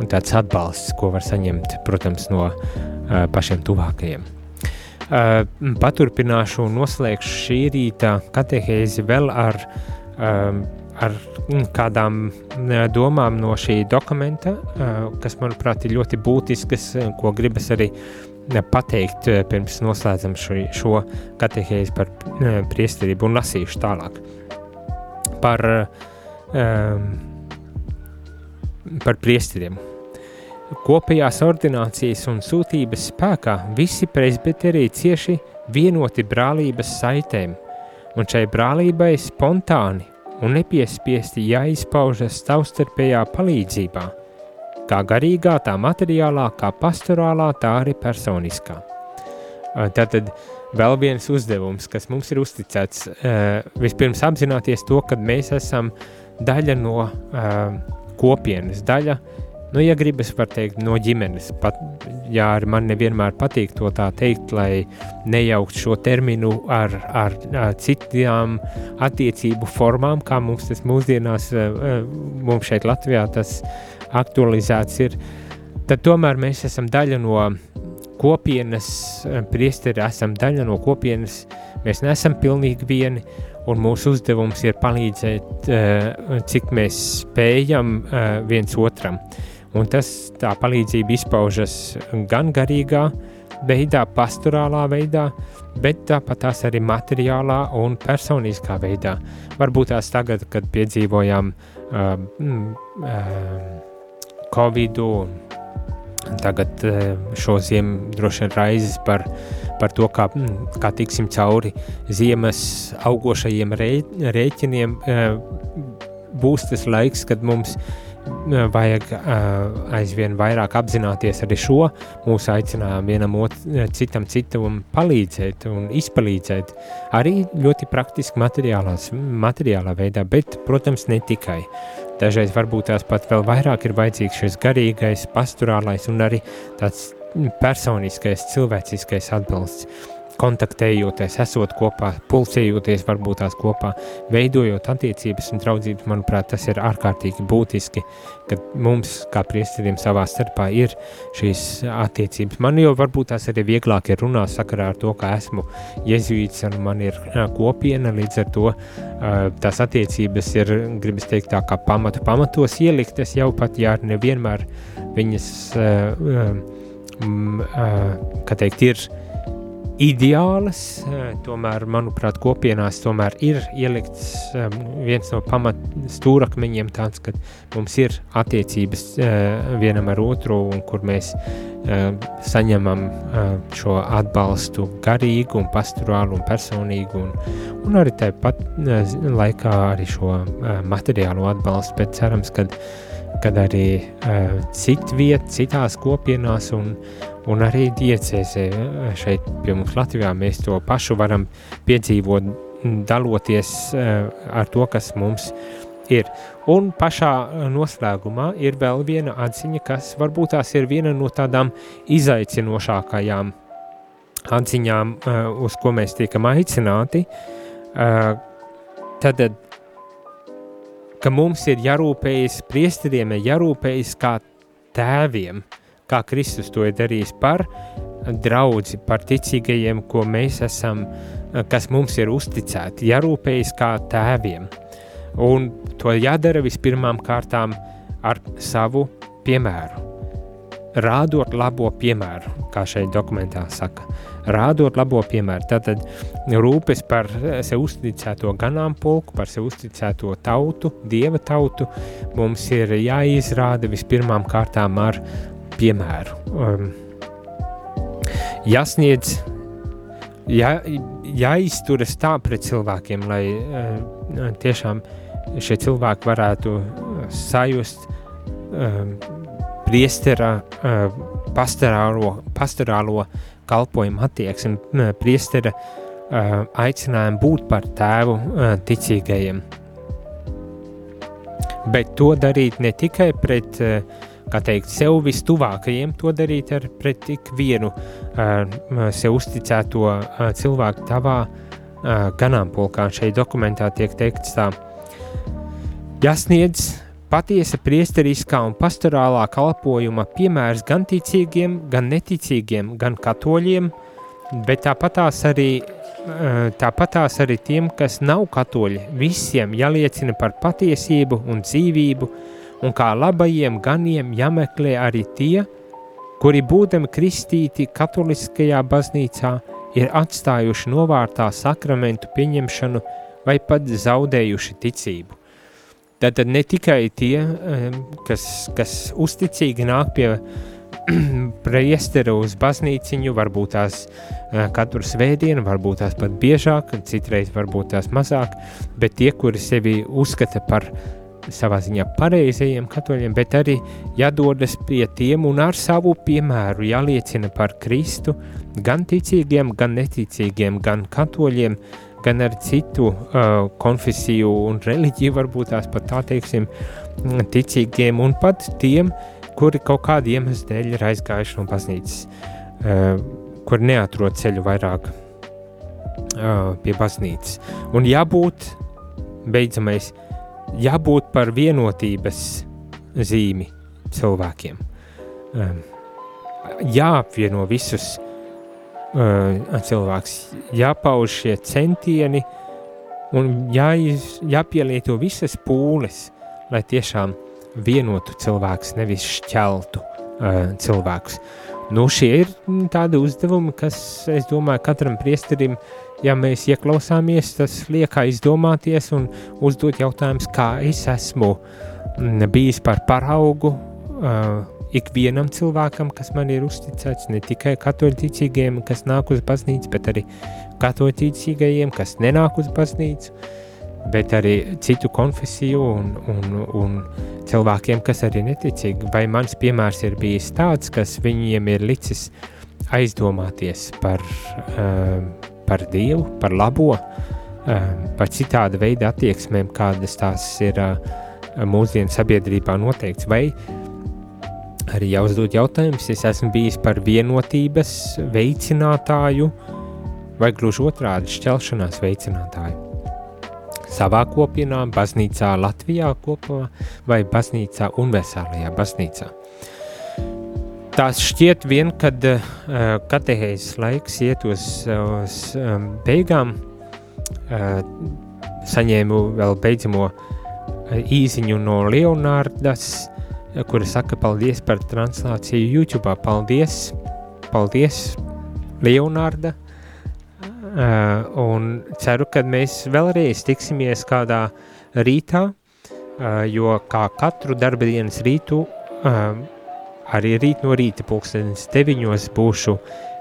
[SPEAKER 1] un tāds atbalsts, ko var saņemt, protams, no uh, pašiem tuvākajiem. Uh, paturpināšu un noslēgšu šī rīta katehēzi vēl ar, um, ar kādām domām no šī dokumenta, uh, kas, manuprāt, ir ļoti būtiskas, ko gribas arī pateikt pirms noslēdzam šo, šo katehēzi par priesterību un lasīšu tālāk. Par, um, par priesteriem. Kopējās ordinācijas un sūtības spēkā visi presbiteriji cieši vienoti brālības saitēm, un šai brālībai spontāni un nepiespiesti jāizpaužas savstarpējā palīdzībā, kā garīgā, tā materiālā, kā pastorālā, tā arī personiskā. Tātad vēl viens uzdevums, kas mums ir uzticēts, vispirms apzināties to, ka mēs esam daļa no kopienas, daļa no Nu, ja gribas, var teikt, no ģimenes. Pat, jā, arī man nevienmēr patīk to tā teikt, lai nejaukt šo terminu ar, ar, ar citām attiecību formām, kā mums tas mūsdienās, eh, eh, mums šeit Latvijā tas aktualizēts ir. Tad tomēr mēs esam daļa no kopienas, eh, priesteri esam daļa no kopienas, mēs neesam pilnīgi vieni, un mūsu uzdevums ir palīdzēt, cik mēs spējam viens otram. Un tas tā palīdzība izpaužas gan garīgā veidā, pastorālā veidā, bet tāpat tās arī materiālā un personiskā veidā. Varbūt tās tagad, kad piedzīvojām uh, uh, Covid tagad uh, šo ziemu droši vien raizes par, par to, kā, kā tiksim cauri ziemas augošajiem rē, rēķiniem, uh, būs tas laiks, kad mums ir vajag uh, aizvien vairāk apzināties arī šo mūsu aicinājumu vienam ot, citam citam palīdzēt un izpalīdzēt arī ļoti praktiski materiālā veidā, bet, protams, ne tikai. Dažreiz varbūt tās pat vēl vairāk ir vajadzīgs šis garīgais, pasturālais un arī tāds personiskais, cilvēciskais atbalsts kontaktējoties, esot kopā, pulcējoties varbūt tās kopā, veidojot attiecības un draudzības, manuprāt, tas ir ārkārtīgi būtiski, kad mums, kā priesteriem savā starpā, ir šīs attiecības. Man jau varbūt tās arī vieglāk ir runāt sakarā ar to, ka esmu jezuīts un man ir kopiena, līdz ar to tās attiecības ir, gribas teikt, tā kā pamatu pamatos ieliktas jau pat, ja nevienmēr viņas, kā teikt, ir ideālas, eh, tomēr, manuprāt, kopienās tomēr ir ielikts um, viens no pamat stūrakmeņiem tāds, ka mums ir attiecības uh, vienam ar otru un kur mēs saņemam šo atbalstu garīgu un pasturālu un personīgu un, un arī tāpat laikā arī šo materiālo atbalstu, bet cerams, kad kad arī citviet, citās kopienās un, un arī diecēzē šeit pie mums Latvijā mēs to pašu varam piedzīvot, daloties uh, ar to, kas mums ir. Un pašā noslēgumā ir vēl viena atziņa, kas varbūt tās ir viena no tādām izaicinošākajām atziņām, uh, uz ko mēs tiekam aicināti. Tad ka mums ir jārūpējas, priesteriem jārūpējas kā tēviem, kā Kristus to ir darījis par draudzi, par ticīgajiem, ko mēs esam, kas mums ir uzticēti, jārūpējas kā tēviem. Un to jādara vispirmām kārtām ar savu piemēru. Rādot labo piemēru, kā šeit dokumentā saka rādot labo piemēru. Tātad rūpes par sev uzticēto ganāmpulku, par sev uzticēto tautu, dieva tautu, mums ir jāizrāda vispirmām kārtām ar piemēru. Um, jāsniedz, jā, jāizturas tā pret cilvēkiem, lai uh, tiešām šie cilvēki varētu sajust um, priestera uh, pastorālo, pastorālo kalpojumu attieksmi, priestera aicinājumu būt par tēvu ticīgajiem. Bet to darīt ne tikai pret, kā teikt, sev vistuvākajiem, to darīt ar pret ikvienu sev uzticēto cilvēku tavā ganāmpulkā. Šeit dokumentā tiek teikts tā, jāsniedz patiesa priesteriskā un pastorālā kalpojuma piemērs gan ticīgiem, gan neticīgiem, gan katoļiem, bet tāpatās arī, tāpatās arī tiem, kas nav katoļi, visiem jāliecina par patiesību un dzīvību, un kā labajiem ganiem jāmeklē arī tie, kuri būdami kristīti katoliskajā baznīcā ir atstājuši novārtā sakramentu pieņemšanu vai pat zaudējuši ticību. Tātad ne tikai tie, kas, kas uzticīgi nāk pie priestera uz baznīciņu, varbūt tās eh, katru svētdienu, varbūt tās pat biežāk, citreiz varbūt tās mazāk, bet tie, kuri sevi uzskata par savā ziņā pareizajiem katoļiem, bet arī jādodas pie tiem un ar savu piemēru jāliecina par Kristu gan ticīgiem, gan neticīgiem, gan katoļiem, gan ar citu uh, konfesiju un reliģiju, varbūt tās pat tā teiksim, ticīgiem un pat tiem, kuri kaut kādu iemeslu dēļ ir aizgājuši no baznīcas, uh, kur neatrod ceļu vairāk uh, pie baznīcas. Un jābūt, beidzamais, jābūt par vienotības zīmi cilvēkiem. Um, jāapvieno visus uh, cilvēks, jāpauž šie centieni un jāiz, jāpielieto visas pūles, lai tiešām vienotu cilvēks, nevis šķeltu uh, cilvēkus. Nu, šie ir tādi uzdevumi, kas, es domāju, katram priesterim, ja mēs ieklausāmies, tas liek aizdomāties un uzdot jautājumus, kā es esmu bijis par paraugu uh, ikvienam cilvēkam, kas man ir uzticēts, ne tikai katoļticīgajiem, kas nāk uz baznīcu, bet arī katoļticīgajiem, kas nenāk uz baznīcu, bet arī citu konfesiju un, un, un cilvēkiem, kas arī neticīgi. Vai mans piemērs ir bijis tāds, kas viņiem ir licis aizdomāties par, uh, par Dievu, par labo, uh, par citāda veida attieksmēm, kādas tās ir uh, mūsdienu sabiedrībā noteikts, vai arī jāuzdod jautājums, es esmu bijis par vienotības veicinātāju vai gluži otrādi šķelšanās veicinātāju. Savā kopienā, baznīcā Latvijā kopā vai baznīcā universālajā baznīcā. Tās šķiet vien, kad uh, katehēzes laiks iet uz, uz um, beigām, uh, saņēmu vēl beidzamo uh, īziņu no Leonārdas, kura saka paldies par translāciju YouTube. Paldies, paldies Leonārda. Uh, un ceru, ka mēs vēlreiz tiksimies kādā rītā, uh, jo kā katru darba dienas rītu, uh, arī rīt no rīta pulkstenis deviņos būšu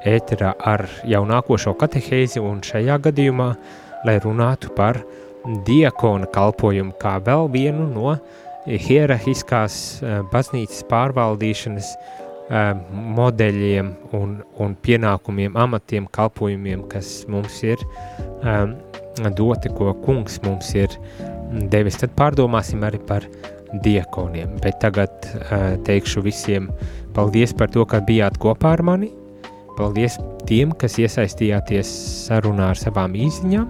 [SPEAKER 1] ēterā ar jau nākošo katehēzi un šajā gadījumā, lai runātu par diakona kalpojumu kā vēl vienu no uh, hierarhiskās eh, baznīcas pārvaldīšanas eh, modeļiem un, un pienākumiem, amatiem, kalpojumiem, kas mums ir um, doti, ko kungs mums ir devis. Tad pārdomāsim arī par diekoniem. Bet tagad uh, teikšu visiem paldies par to, ka bijāt kopā ar mani. Paldies tiem, kas iesaistījāties sarunā ar savām īziņām.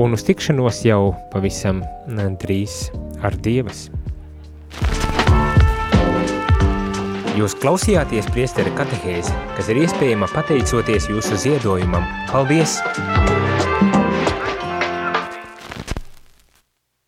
[SPEAKER 1] Un uz tikšanos jau pavisam drīz ar Dievas. Jūs klausījāties priestera katehēzi, kas ir iespējama pateicoties jūsu ziedojumam. Paldies!